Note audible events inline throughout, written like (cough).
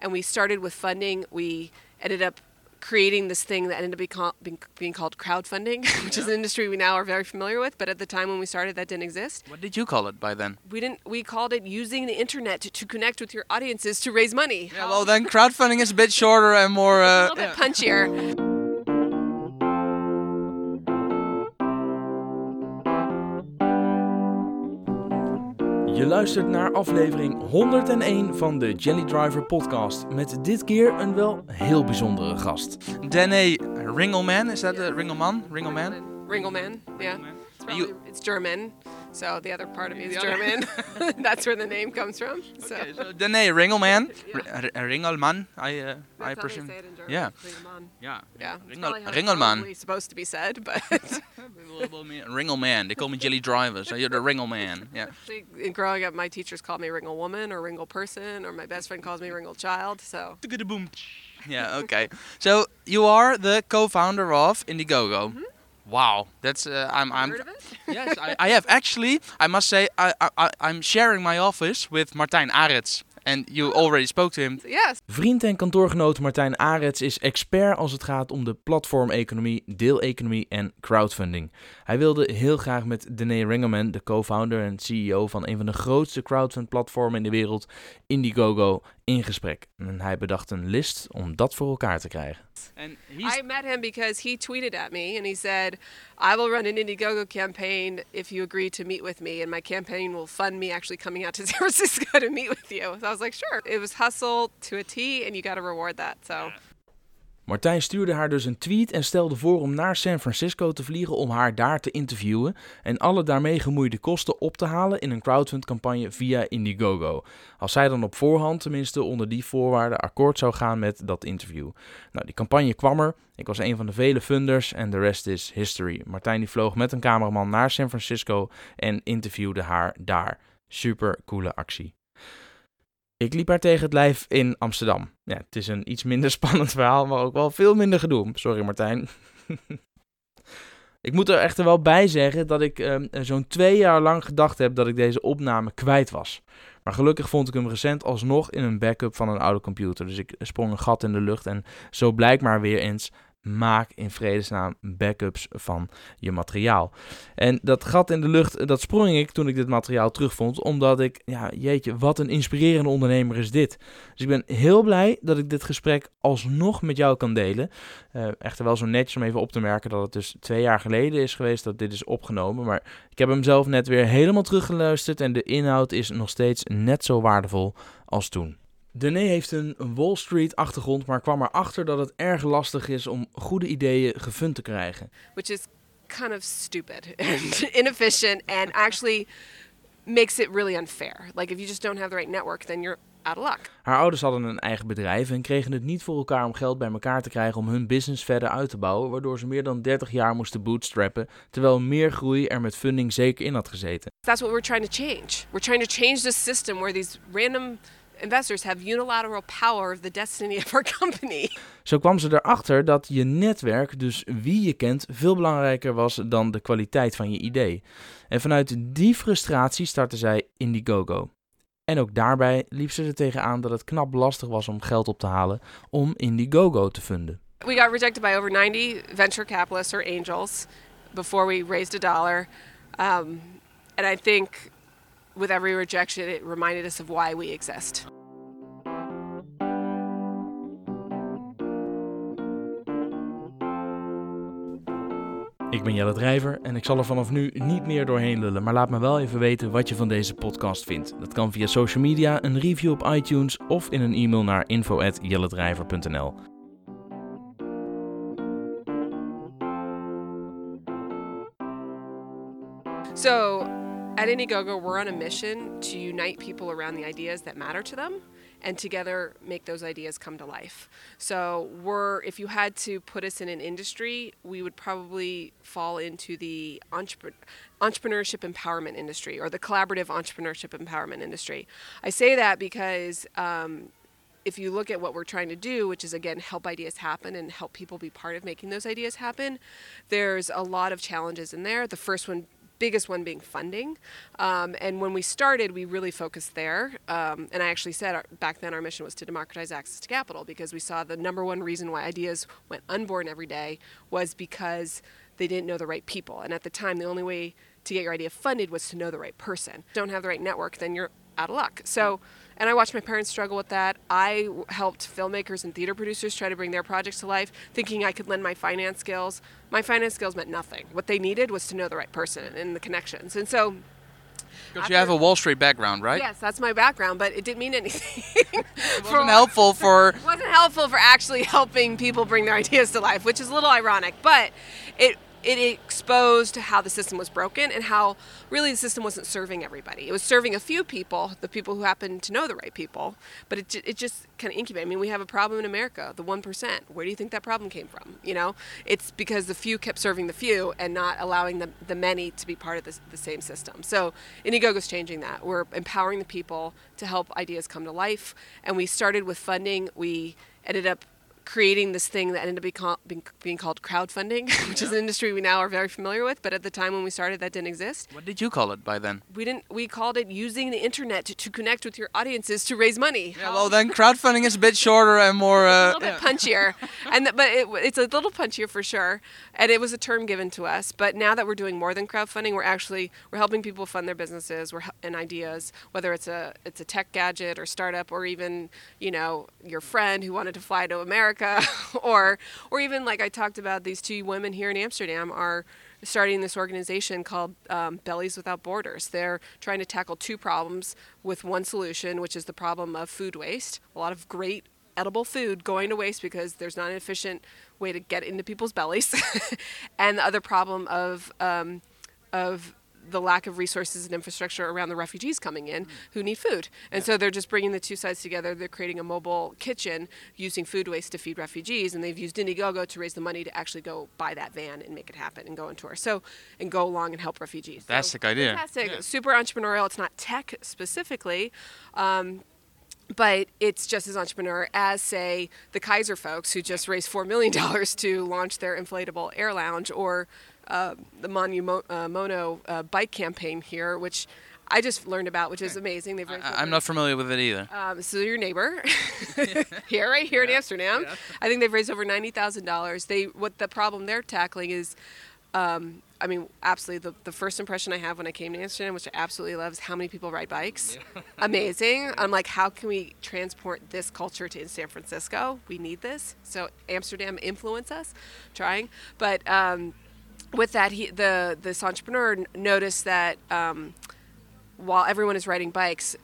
and we started with funding. We ended up creating this thing that ended up being, call, being, being called crowdfunding, (laughs) which is an industry we now are very familiar with. But at the time when we started, that didn't exist. What did you call it by then? We didn't. We called it using the internet to, to connect with your audiences to raise money. Yeah, well then crowdfunding is a bit shorter and more. a Uh, little bit punchier. Luistert naar aflevering 101 van de Jelly Driver podcast. Met dit keer een wel heel bijzondere gast. Dene Ringelman, is that a Ringelman? Ringelman? Ringelman. Yeah. Probably- it's German. So the other part of me is German. (laughs) That's where the name comes from. So. Okay, so Danae Ringelmann. (laughs) Yeah. R- R- Ringelmann, I, uh, I That's how presume. say it in German. Yeah. Ringelmann. Yeah. Yeah. it's Ringel- probably how it's Ringelmann. probably supposed to be said, but (laughs) Ringelmann. They call me Jelly Driver, so you're the Ringelmann. Yeah. actually, in growing up, my teachers called me Ringle Woman or Ringle Person, or my best friend calls me Ringle Child. So good boom. Yeah, okay. So you are the co-founder of Indiegogo. Wow, that's uh, I'm I'm heard of it? (laughs) yes I, I have actually I must say I, I I'm sharing my office with Martijn Arets and you already spoke to him. Yes. Vriend en kantoorgenoot Martijn Arets is expert als het gaat om de platformeconomie, deeleconomie en crowdfunding. Hij wilde heel graag met Dene Ringelman, de co-founder en CEO van een van de grootste crowdfund-platformen in de wereld, Indiegogo, in gesprek. En hij bedacht een list om dat voor elkaar te krijgen. And he's I met him because he tweeted at me and he said, I will run an Indiegogo campaign if you agree to meet with me, and my campaign will fund me actually coming out to (laughs) San Francisco to meet with you. So I was like, sure. It was hustle to a T, and you got to reward that. So Martijn stuurde haar dus een tweet en stelde voor om naar San Francisco te vliegen om haar daar te interviewen en alle daarmee gemoeide kosten op te halen in een crowdfund-campagne via Indiegogo. Als zij dan op voorhand tenminste onder die voorwaarden akkoord zou gaan met dat interview. Nou, die campagne kwam er. Ik was een van de vele funders en de rest is history. Martijn die vloog met een cameraman naar San Francisco en interviewde haar daar. Super coole actie. Ik liep haar tegen het lijf in Amsterdam. Ja, het is een iets minder (laughs) spannend verhaal, maar ook wel veel minder gedoe. Sorry Martijn. (laughs) ik moet er echter wel bij zeggen dat ik ehm, zo'n twee jaar lang gedacht heb dat ik deze opname kwijt was. Maar gelukkig vond ik hem recent alsnog in een backup van een oude computer. Dus ik sprong een gat in de lucht en zo blijkt maar weer eens... Maak in vredesnaam backups van je materiaal. En dat gat in de lucht, dat sprong ik toen ik dit materiaal terugvond. Omdat ik, ja, jeetje, wat een inspirerende ondernemer is dit. Dus ik ben heel blij dat ik dit gesprek alsnog met jou kan delen. Eh, echter wel zo netjes om even op te merken dat het dus twee jaar geleden is geweest dat dit is opgenomen. Maar ik heb hem zelf net weer helemaal teruggeluisterd en de inhoud is nog steeds net zo waardevol als toen. Dene heeft een Wall Street achtergrond, maar kwam erachter dat het erg lastig is om goede ideeën gefund te krijgen. which is kind of stupid (laughs) and inefficient and actually makes it really unfair. Like if you just don't have the right network, then you're out of luck. Haar ouders hadden een eigen bedrijf en kregen het niet voor elkaar om geld bij elkaar te krijgen om hun business verder uit te bouwen, waardoor ze meer dan 30 jaar moesten bootstrappen, terwijl meer groei er met funding zeker in had gezeten. That's what we're trying to change. We're trying to change the system where these random investors have unilateral power of the destiny of our (laughs) company. Zo kwam ze erachter dat je netwerk, dus wie je kent, veel belangrijker was dan de kwaliteit van je idee. En vanuit die frustratie startte zij Indiegogo. En ook daarbij liep ze er tegenaan dat het knap lastig was om geld op te halen om Indiegogo te funden. We got rejected by over 90 venture capitalists or angels before we raised a dollar. Um, and I think with every rejection, it reminded us of why we exist. Ik ben Jelle Drijver en ik zal er vanaf nu niet meer doorheen lullen, maar laat me wel even weten wat je van deze podcast vindt. Dat kan via social media, een review op iTunes of in een e-mail naar info@jelledrijver.nl. at Indiegogo, we're on a mission to unite people around the ideas that matter to them and together make those ideas come to life. So, we're if you had to put us in an industry, we would probably fall into the entrepreneur entrepreneurship empowerment industry or the collaborative entrepreneurship empowerment industry. I say that because um, if you look at what we're trying to do, which is again help ideas happen and help people be part of making those ideas happen, there's a lot of challenges in there. The first one biggest one being funding. Um, and when we started, we really focused there. Um, and I actually said our, back then our mission was to democratize access to capital because we saw the number one reason why ideas went unborn every day was because they didn't know the right people. And at the time, the only way to get your idea funded was to know the right person. Don't have the right network, then you're out of luck. So, and I watched my parents struggle with that. I helped filmmakers and theater producers try to bring their projects to life, thinking I could lend my finance skills. My finance skills meant nothing. What they needed was to know the right person and the connections. And so, because you have a Wall Street background, right? Yes, that's my background, but it didn't mean (laughs) anything. it wasn't helpful for. (laughs) It wasn't helpful for actually helping people bring their (laughs) ideas to life, which is a little ironic. But it it exposed how the system was broken and how really the system wasn't serving everybody. It was serving a few people, the people who happened to know the right people, but it, it just kind of incubated. I mean, we have a problem in America, the 1%. Where do you think that problem came from? You know, it's because the few kept serving the few and not allowing the, the many to be part of the the same system. So Indiegogo's changing that. We're empowering the people to help ideas come to life. And we started with funding. We ended up creating this thing that ended up being called, being, being called crowdfunding, (laughs) which yeah. is an industry we now are very familiar with. But at the time when we started, that didn't exist. What did you call it by then? We didn't. We called it using the internet to, to connect with your audiences to raise money. Yeah, well, then crowdfunding is a bit shorter and more. Uh, a little bit punchier, (laughs) and but it, it's a little punchier for sure. And it was a term given to us. But now that we're doing more than crowdfunding, we're actually we're helping people fund their businesses. We're and ideas, whether it's a it's a tech gadget or startup, or even you know your friend who wanted to fly to America, or (laughs) or or even like I talked about these two women here in Amsterdam are starting this organization called um, Bellies Without Borders. They're trying to tackle two problems with one solution, which is the problem of food waste. A lot of great edible food going to waste because there's not an efficient way to get into people's bellies, (laughs) and the other problem of um, of the lack of resources and infrastructure around the refugees coming in who need food. And so they're just bringing the two sides together. They're creating a mobile kitchen using food waste to feed refugees, and they've used Indiegogo to raise the money to actually go buy that van and make it happen and go on tour. So and go along and help refugees. Fantastic so, idea. Fantastic, yeah. super entrepreneurial. It's not tech specifically. Um, but it's just as entrepreneur as say the Kaiser folks who just raised four million dollars to launch their inflatable air lounge or uh, the uh, Mono, uh, bike campaign here, which I just learned about, which is amazing. They've I, am not familiar with it either. Um, so your neighbor (laughs) (laughs) here, right here yeah. in Amsterdam. Yeah. I think they've raised over ninety thousand dollars. They what the problem they're tackling is. Um, I mean, absolutely. The, the first impression I have when I came to Amsterdam, which I absolutely love, is how many people ride bikes. Yeah. (laughs) Amazing. I'm like, how can we transport this culture to San Francisco? We need this. So Amsterdam influence us, trying. But um, with that, he, the this entrepreneur noticed that um, while everyone is riding bikes,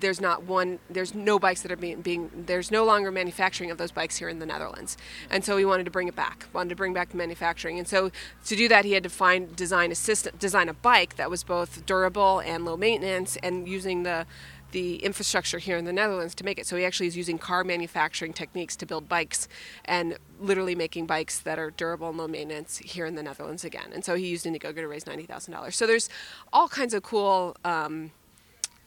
there's not one there's no bikes that are being, being there's no longer manufacturing of those bikes here in the Netherlands. And so he wanted to bring it back wanted to bring back manufacturing. And so to do that he had to find design a system design a bike that was both durable and low maintenance and using the the infrastructure here in the Netherlands to make it. So he actually is using car manufacturing techniques to build bikes and literally making bikes that are durable and low maintenance here in the Netherlands again. And so he used Indiegogo to raise ninety thousand dollars. So there's all kinds of cool, um,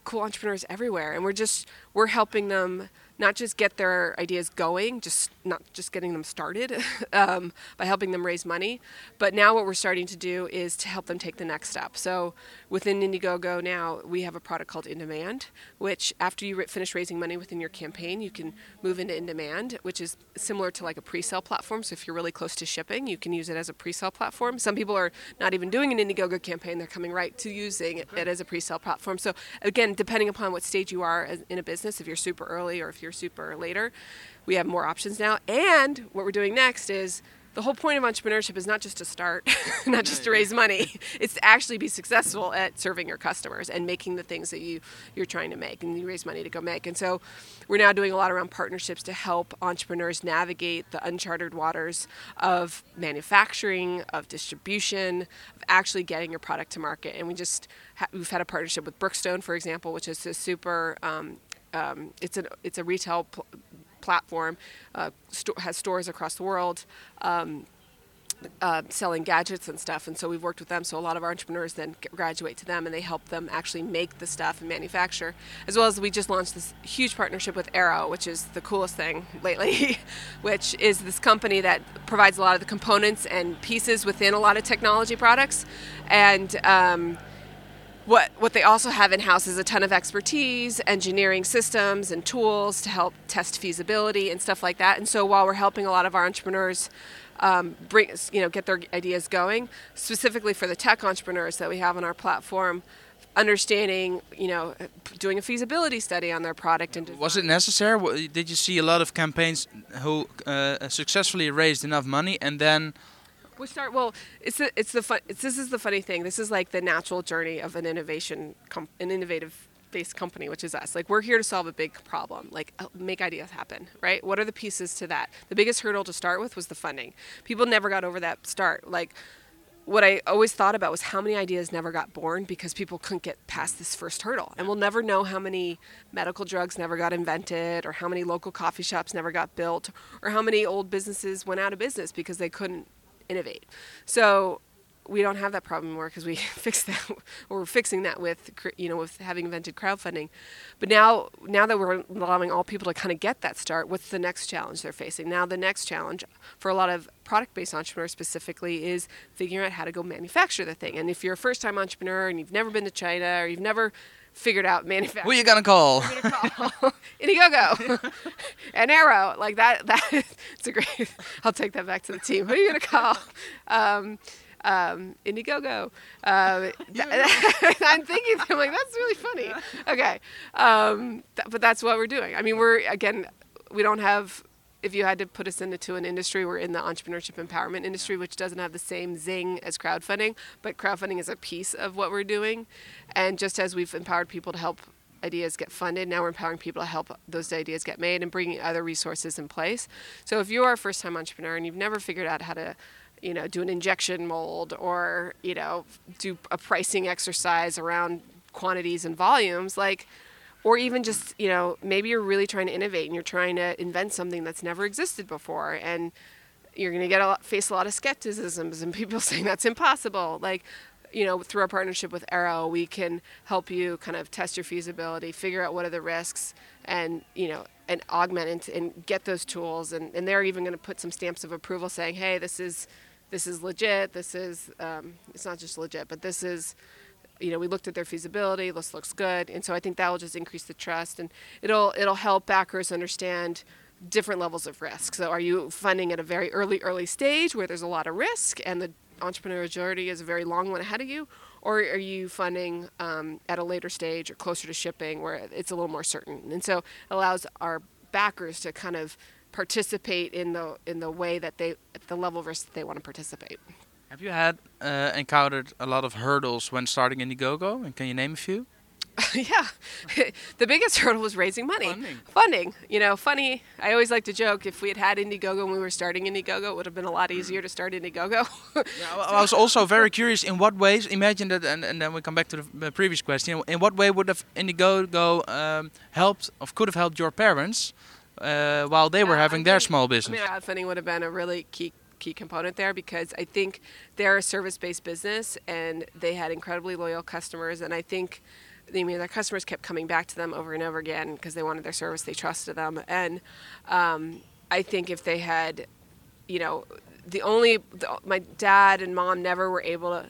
cool entrepreneurs everywhere, and we're just we're helping them not just get their ideas going, just not just getting them started (laughs) um, by helping them raise money, but now what we're starting to do is to help them take the next step. So within Indiegogo now, we have a product called In Demand, which after you finish raising money within your campaign, you can move into In Demand, which is similar to like a pre-sale platform. So if you're really close to shipping, you can use it as a pre-sale platform. Some people are not even doing an Indiegogo campaign; they're coming right to using it as a pre-sale platform. So again, depending upon what stage you are in a business, if you're super early or if you're super later. We have more options now. And what we're doing next is the whole point of entrepreneurship is not just to start, (laughs) not just to raise money. (laughs) It's to actually be successful at serving your customers and making the things that you you're trying to make and you raise money to go make. And so we're now doing a lot around partnerships to help entrepreneurs navigate the uncharted waters of manufacturing, of distribution, of actually getting your product to market. And we just ha- we've had a partnership with Brookstone, for example, which is a super um, um, it's a it's a retail pl- platform, uh, has stores across the world. Um, uh, selling gadgets and stuff, and so we've worked with them. So a lot of our entrepreneurs then graduate to them, and they help them actually make the stuff and manufacture. As well as we just launched this huge partnership with Arrow, which is the coolest thing lately, (laughs) which is this company that provides a lot of the components and pieces within a lot of technology products, and um, what what they also have in house is a ton of expertise, engineering systems and tools to help test feasibility and stuff like that. And so while we're helping a lot of our entrepreneurs um, bring you know get their ideas going, specifically for the tech entrepreneurs that we have on our platform, understanding you know doing a feasibility study on their product and was it necessary? Did you see a lot of campaigns who uh, successfully raised enough money and then we start well. It's the, it's the fun. It's, this is the funny thing. This is like the natural journey of an innovation, com- an innovative based company, which is us. Like we're here to solve a big problem, like uh, make ideas happen, right? What are the pieces to that? The biggest hurdle to start with was the funding. People never got over that start. Like what I always thought about was how many ideas never got born because people couldn't get past this first hurdle. And we'll never know how many medical drugs never got invented, or how many local coffee shops never got built, or how many old businesses went out of business because they couldn't innovate. So we don't have that problem anymore because we (laughs) fixed that or we're fixing that with you know with having invented crowdfunding. But now now that we're allowing all people to kind of get that start what's the next challenge they're facing. Now the next challenge for a lot of product based entrepreneurs specifically is figuring out how to go manufacture the thing. And if you're a first time entrepreneur and you've never been to china or you've never figured out manufacturing. Who are you gonna call? (laughs) Indiegogo (laughs) and Arrow. Like that. That (laughs) it's a great. I'll take that back to the team. Who are you gonna call? Um, um, Indiegogo. Uh, I'm thinking, I'm like, that's really funny. Okay, um, th- but that's what we're doing. I mean, we're again, we don't have if you had to put us into an industry, we're in the entrepreneurship empowerment industry, which doesn't have the same zing as crowdfunding, but crowdfunding is a piece of what we're doing. And just as we've empowered people to help ideas get funded, now we're empowering people to help those ideas get made and bringing other resources in place. So if you are a first-time entrepreneur and you've never figured out how to you know, do an injection mold or, you know, do a pricing exercise around quantities and volumes, like or even just you know maybe you're really trying to innovate and you're trying to invent something that's never existed before and you're going to get a lot, face a lot of skepticisms and (laughs) people saying that's impossible. Like you know through our partnership with arrow we can help you kind of test your feasibility figure out what are the risks and you know and augment and, and get those tools. And, and they're even going to put some stamps of approval saying hey this is this is legit. This is um, it's not just legit but this is you know, we looked at their feasibility. This looks good, and so I think that will just increase the trust, and it'll it'll help backers understand different levels of risk. So, are you funding at a very early early stage where there's a lot of risk, and the entrepreneurial journey is a very long one ahead of you, or are you funding um, at a later stage or closer to shipping where it's a little more certain? And so, it allows our backers to kind of participate in the in the way that they at the level of risk that they want to participate. Have you had uh, encountered a lot of hurdles when starting Indiegogo? And can you name a few? (laughs) yeah, (laughs) the biggest hurdle was raising money, funding. funding. You know, funny. I always like to joke if we had had Indiegogo when we were starting Indiegogo, it would have been a lot easier to start Indiegogo. yeah, (laughs) I was also very curious in what ways. Imagine that, and, and then we come back to the previous question. In what way would have Indiegogo um, helped, or could have helped your parents uh, while they yeah, were having their small business? I mean, crowdfunding would have been a really key key component there because I think they're a service-based business and they had incredibly loyal customers and I think I mean their customers kept coming back to them over and over again because they wanted their service they trusted them and um, I think if they had you know the only the, my dad and mom never were able to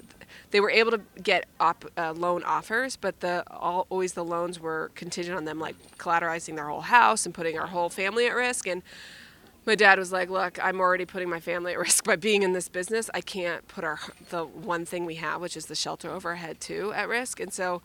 they were able to get op, uh, loan offers, but the all, always the loans were contingent on them like collateralizing their whole house and putting our whole family at risk. And my dad was like, "Look, I'm already putting my family at risk by being in this business. I can't put our the one thing we have, which is the shelter over our head, too, at risk." And so,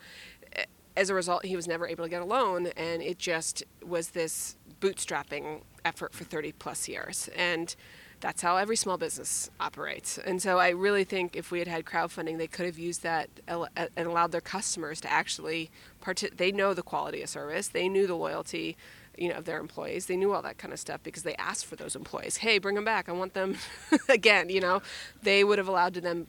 as a result, he was never able to get a loan, and it just was this bootstrapping effort for 30 plus years. And that's how every small business operates. And so, I really think if we had had crowdfunding, they could have used that uh, and allowed their customers to actually part. They know the quality of service, they knew the loyalty you know, of their employees. They knew all that kind of stuff because they asked for those employees. Hey, bring them back. I want them (laughs) again. You know, they would have allowed to them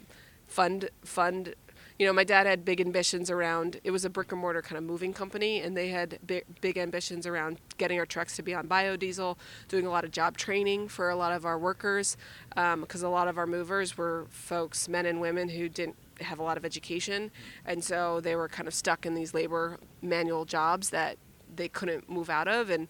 fund fund. You know, my dad had big ambitions around. It was a brick and mortar kind of moving company, and they had big, big ambitions around getting our trucks to be on biodiesel, doing a lot of job training for a lot of our workers, because um, a lot of our movers were folks, men and women, who didn't have a lot of education, and so they were kind of stuck in these labor manual jobs that they couldn't move out of, and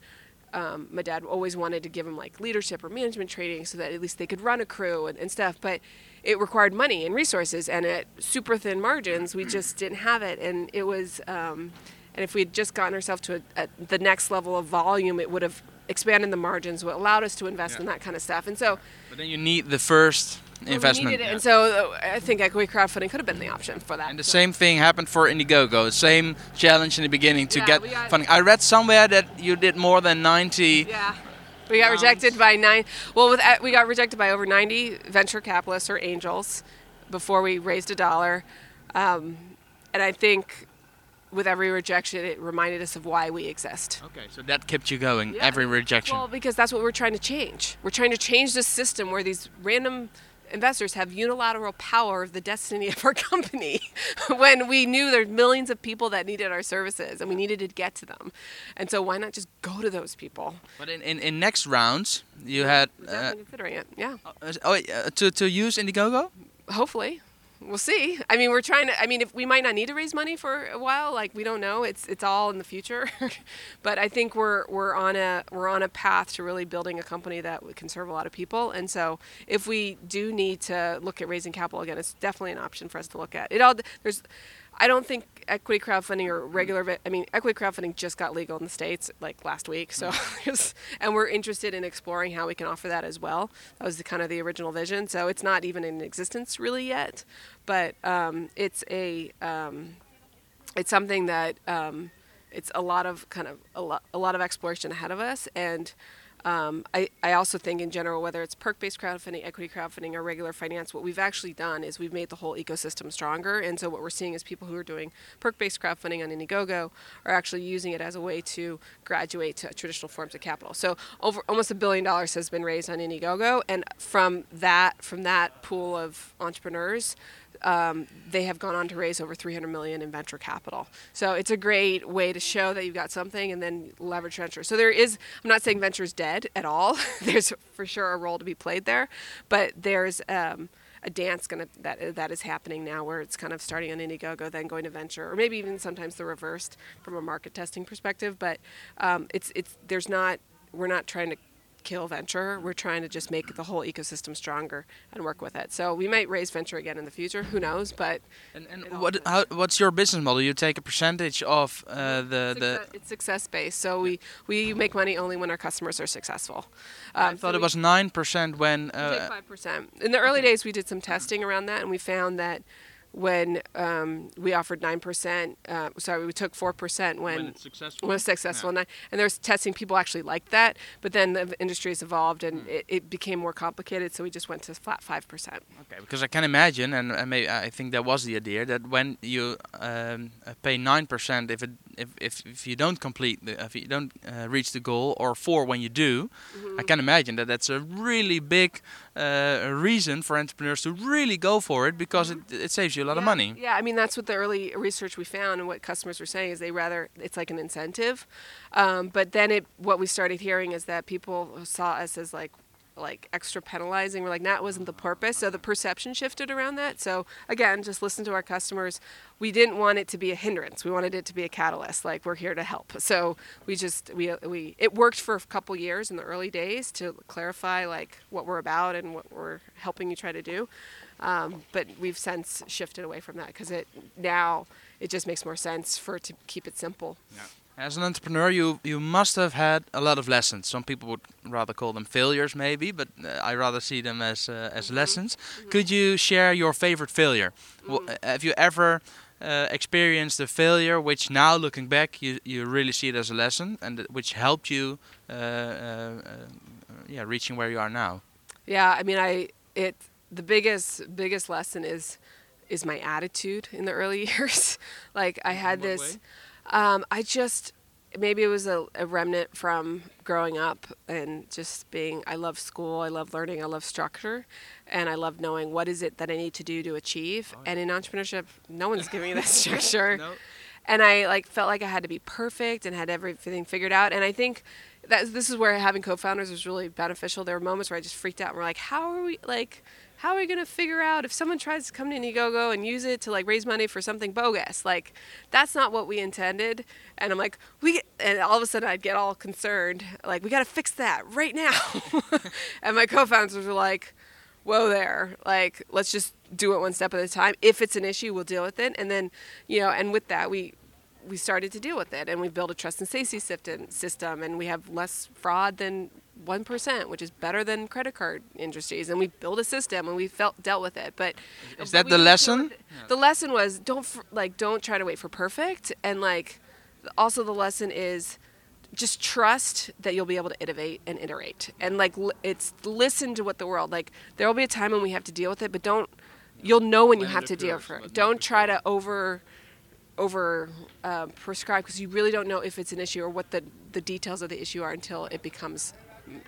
um, my dad always wanted to give them like leadership or management training so that at least they could run a crew and, and stuff. But it required money and resources, and at super thin margins, we just didn't have it. And it was, um, and if we had just gotten ourselves to a, the next level of volume, it would have expanded the margins, what allowed us to invest yeah. in that kind of stuff. And so, but then you need the first investment. Yeah. And so uh, I think equity crowdfunding could have been the option for that. And the so. same thing happened for Indiegogo. Same challenge in the beginning to yeah, get funding. I read somewhere that you did more than 90. Yeah. We got rejected by nine. Well, with uh, we got rejected by over 90 venture capitalists or angels before we raised a dollar, um, and I think with every rejection, it reminded us of why we exist. Okay, so that kept you going. Yeah. Every rejection. Well, because that's what we're trying to change. We're trying to change the system where these random investors have unilateral power of the destiny of our (laughs) company (laughs) when we knew there's millions of people that needed our services and we needed to get to them. And so why not just go to those people? But in, in, in next rounds, you had... Uh, considering it, yeah. Uh, oh, uh, to, to use Indiegogo? Hopefully we'll see. I mean, we're trying to. I mean, if we might not need to raise money for a while, like we don't know. It's it's all in the future. (laughs) but I think we're we're on a we're on a path to really building a company that can serve a lot of people. And so, if we do need to look at raising capital again, it's definitely an option for us to look at. It all there's I don't think equity crowdfunding or regular, I mean, equity crowdfunding just got legal in the states like last week. So, mm. (laughs) and we're interested in exploring how we can offer that as well. That was the, kind of the original vision. So it's not even in existence really yet, but um, it's a, um, it's something that um, it's a lot of kind of a lot, a lot of exploration ahead of us and. Um, I, I also think in general, whether it's perk-based crowdfunding, equity crowdfunding, or regular finance, what we've actually done is we've made the whole ecosystem stronger. And so what we're seeing is people who are doing perk-based crowdfunding on Indiegogo are actually using it as a way to graduate to traditional forms of capital. So over almost a billion dollars has been raised on Indiegogo, and from that from that pool of entrepreneurs, um, they have gone on to raise over 300 million in venture capital. So it's a great way to show that you've got something and then leverage venture. So there is, I'm not saying venture is dead at all. (laughs) there's for sure a role to be played there, but there's um, a dance gonna that that is happening now where it's kind of starting on Indiegogo, then going to venture, or maybe even sometimes the reversed from a market testing perspective. But um, it's it's there's not we're not trying to kill venture. We're trying to just make the whole ecosystem stronger and work with it. So we might raise venture again in the future. Who knows? But and, and what how, what's your business model? You take a percentage of uh, the the it's success based. So we we make money only when our customers are successful. Um, I thought so it was nine percent when. Uh, five percent. In the early okay. days, we did some testing around that, and we found that when um, we offered 9%, uh, sorry, we took 4% when, when it's successful. When it's successful. Yeah. And there's testing, people actually liked that, but then the industry has evolved and mm. it, it, became more complicated, so we just went to flat 5%. Okay, because I can imagine, and I, may, I think that was the idea, that when you um, pay 9% if, it, if, if, if you don't complete, the, if you don't uh, reach the goal, or 4 when you do, mm-hmm. I can imagine that that's a really big uh, reason for entrepreneurs to really go for it because mm-hmm. it, it saves you a lot yeah, of money. Yeah, I mean that's what the early research we found and what customers were saying is they rather it's like an incentive, um, but then it what we started hearing is that people saw us as like like extra penalizing. We're like, that wasn't the purpose. So the perception shifted around that. So again, just listen to our customers. We didn't want it to be a hindrance. We wanted it to be a catalyst. Like we're here to help. So we just we we it worked for a couple years in the early days to clarify like what we're about and what we're helping you try to do. Um, but we've since shifted away from that because it now it just makes more sense for to keep it simple. Yeah. As an entrepreneur, you you must have had a lot of lessons. Some people would rather call them failures, maybe, but uh, I rather see them as uh, as mm-hmm. lessons. Mm-hmm. Could you share your favorite failure? Well, have you ever uh, experienced a failure which now, looking back, you you really see it as a lesson and which helped you, uh, uh, uh, yeah, reaching where you are now? Yeah, I mean, I it the biggest biggest lesson is is my attitude in the early (laughs) years. like I had this, um, I just maybe it was a, a remnant from growing up and just being I love school, I love learning, I love structure, and I love knowing what is it that I need to do to achieve. And in entrepreneurship, no one's giving you that (laughs) structure. No. And I like felt like I had to be perfect and had everything figured out. And I think that this is where having co-founders was really beneficial. There were moments where I just freaked out and we're like, how are we like how are we going to figure out if someone tries to come to Indiegogo and use it to like raise money for something bogus? Like that's not what we intended. And I'm like, we and all of a sudden I'd get all concerned, like we got to fix that right now. (laughs) and my co-founders were like, whoa there, like let's just do it one step at a time. If it's an issue, we'll deal with it. And then, you know, and with that we we started to deal with it and we built a trust and safety system and we have less fraud than 1% which is better than credit card industries and we built a system and we felt dealt with it but Is that the lesson? the lesson was don't like don't try to wait for perfect and like also the lesson is just trust that you'll be able to innovate and iterate and like l- it's listen to what the world like there will be a time when we have to deal with it but don't you'll know when you have to deal with it. don't try to over over um, prescribe because you really don't know if it's an issue or what the, the details of the issue are until it becomes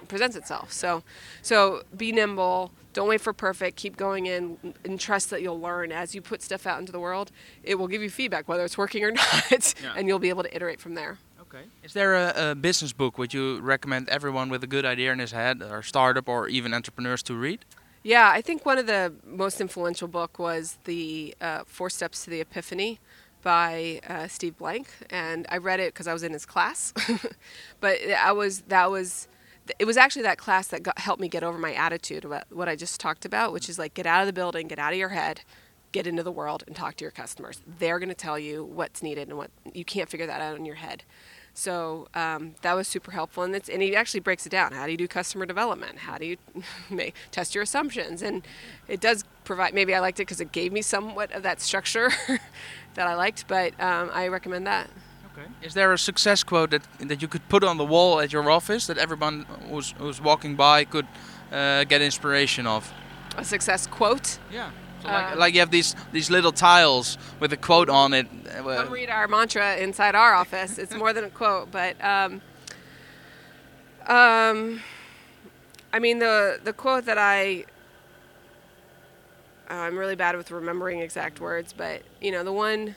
presents itself so so be nimble don't wait for perfect keep going in and trust that you'll learn as you put stuff out into the world it will give you feedback whether it's working or (laughs) not Yeah. and you'll be able to iterate from there Okay. Is there a, a business book would you recommend everyone with a good idea in his head, or startup, or even entrepreneurs to read? Yeah, I think one of the most influential book was the uh, Four Steps to the Epiphany by uh, Steve Blank, and I read it because I was in his class. (laughs) but I was that was it was actually that class that got, helped me get over my attitude about what I just talked about, which is like get out of the building, get out of your head, get into the world, and talk to your customers. They're going to tell you what's needed and what you can't figure that out in your head. So um, that was super helpful, and it's and he actually breaks it down. How do you do customer development? How do you (laughs) make, test your assumptions? And it does provide. Maybe I liked it because it gave me somewhat of that structure (laughs) that I liked, but um, I recommend that. Okay. Is there a success quote that that you could put on the wall at your office that everyone who's who's walking by could uh, get inspiration of? A success quote. Yeah. So like, Uh, like you have these these little tiles with a quote on it. uh, where- Come read our mantra inside our office. It's more than a quote, but um, um, I mean the the quote that I oh, I'm really bad with remembering exact words, but you know the one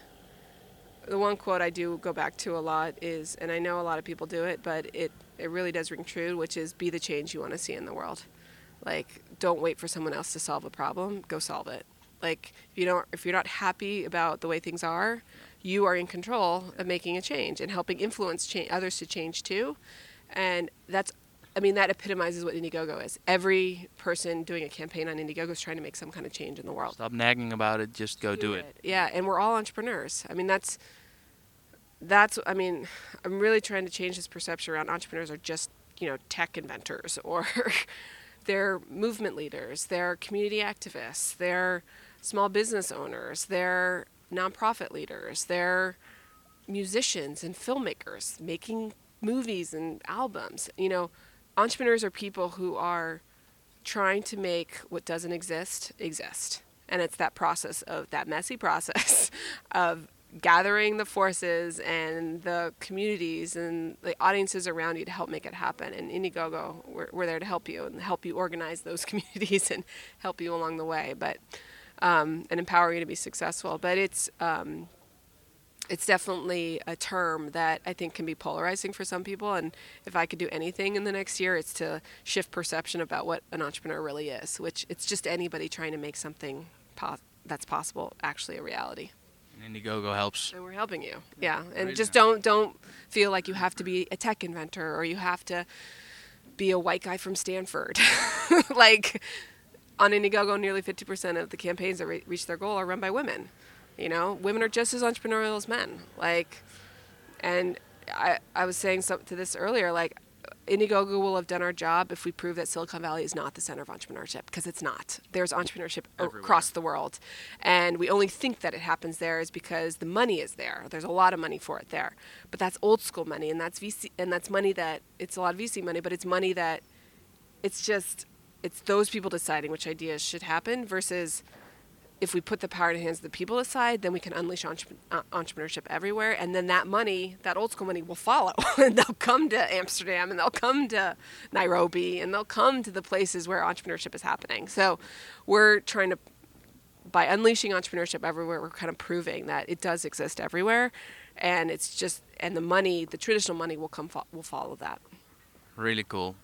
the one quote I do go back to a lot is, and I know a lot of people do it, but it it really does ring true, which is be the change you want to see in the world. Like don't wait for someone else to solve a problem, go solve it. Like if you don't if you're not happy about the way things are, you are in control of making a change and helping influence cha- others to change too. And that's I mean that epitomizes what Indiegogo is. Every person doing a campaign on Indiegogo is trying to make some kind of change in the world. Stop nagging about it. Just go do it. Yeah, and we're all entrepreneurs. I mean, that's that's. I mean, I'm really trying to change this perception around entrepreneurs are just you know tech inventors (laughs) or they're movement leaders, they're community activists, they're small business owners, they're nonprofit leaders, they're musicians and filmmakers making movies and albums. You know, entrepreneurs are people who are trying to make what doesn't exist exist. And it's that process of that messy (laughs) process of gathering the forces and the communities and the audiences around you to help make it happen. And Indiegogo, we're, we're there to help you and help you organize those (laughs) communities and help you along the way, but um, and empower you to be successful. But it's um, it's definitely a term that I think can be polarizing for some people. And if I could do anything in the next year, it's to shift perception about what an entrepreneur really is, which it's just anybody trying to make something po- that's possible actually a reality. And Indiegogo helps. And we're helping you. Yeah. And Great. just don't don't feel like you have to be a tech inventor or you have to be a white guy from Stanford. (laughs) like on Indiegogo, nearly 50% of the campaigns that re- reach their goal are run by women. You know, women are just as entrepreneurial as men. Like, and I, I was saying some, to this earlier, like, Indiegogo will have done our job if we prove that Silicon Valley is not the center of entrepreneurship, because it's not. There's entrepreneurship Everywhere. across the world. And we only think that it happens there is because the money is there. There's a lot of money for it there. But that's old school money, and that's VC, and that's money that, it's a lot of VC money, but it's money that it's just it's those people deciding which ideas should happen versus if we put the power in the hands of the people aside, then we can unleash entre- uh, entrepreneurship everywhere, and then that money, that old school money, will follow, (laughs) and they'll come to Amsterdam, and they'll come to Nairobi, and they'll come to the places where entrepreneurship is happening. So, we're trying to, by unleashing entrepreneurship everywhere, we're kind of proving that it does exist everywhere, and it's just, and the money, the traditional money, will come, fo- will follow that. Really cool.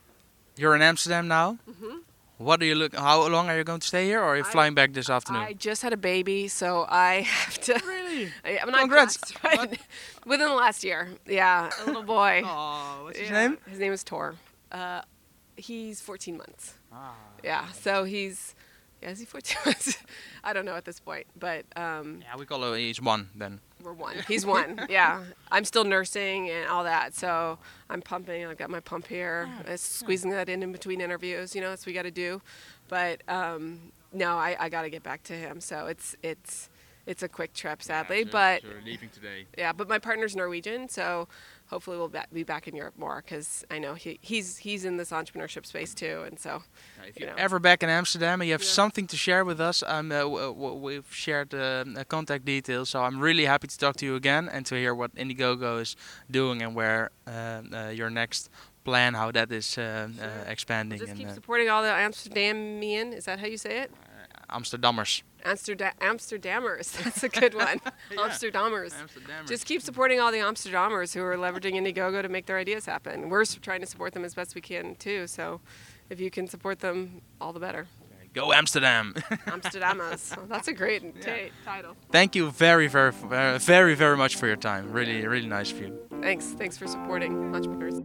You're in Amsterdam now. Mhm. What do you look? How long are you going to stay here, or are you I- flying back this afternoon? I just had a baby, so I (laughs) have to. really? (laughs) I, I'm not Congrats. blessed, right? (laughs) Within the last year, yeah, a little boy. Oh, what's his Yeah, name? His name is Tor. Uh, he's 14 months. Ah. Yeah, so he's yeah, is he 14 months? (laughs) I don't know at this point, but um, Yeah, we call him. He's one then. we're one. He's one. yeah, I'm still nursing and all that, so I'm pumping. I've got my pump here, uh, squeezing that in in between interviews. You know, that's what we got to do. But um, no, I, I got to get back to him. So it's it's it's a quick trip, sadly, but leaving today. yeah, but my partner's Norwegian, so hopefully we'll be back in Europe more because I know he, he's he's in this entrepreneurship space too, and so if you you're know. ever back in Amsterdam and you have Yeah. something to share with us, um, uh, w- w- we've shared uh, contact details. So I'm really happy to talk to you again and to hear what Indiegogo is doing and where uh, uh, your next plan, how that is uh, Sure. uh, expanding. just and, keep supporting all the Amsterdamian. Is that how you say it? Amsterdammers. Amsterdam Amsterdammers. (laughs) That's a good one. (laughs) Amsterdammers. Amsterdammers. Just keep supporting all the Amsterdammers who are leveraging Indiegogo to make their ideas happen. We're trying to support them as best we can too. So, if you can support them, all the better. Go Amsterdam. (laughs) Amsterdammers. Well, that's a great ta- title. Thank you very, very, very, very, very much for your time. Really, really nice of you. Thanks. Thanks for supporting entrepreneurs.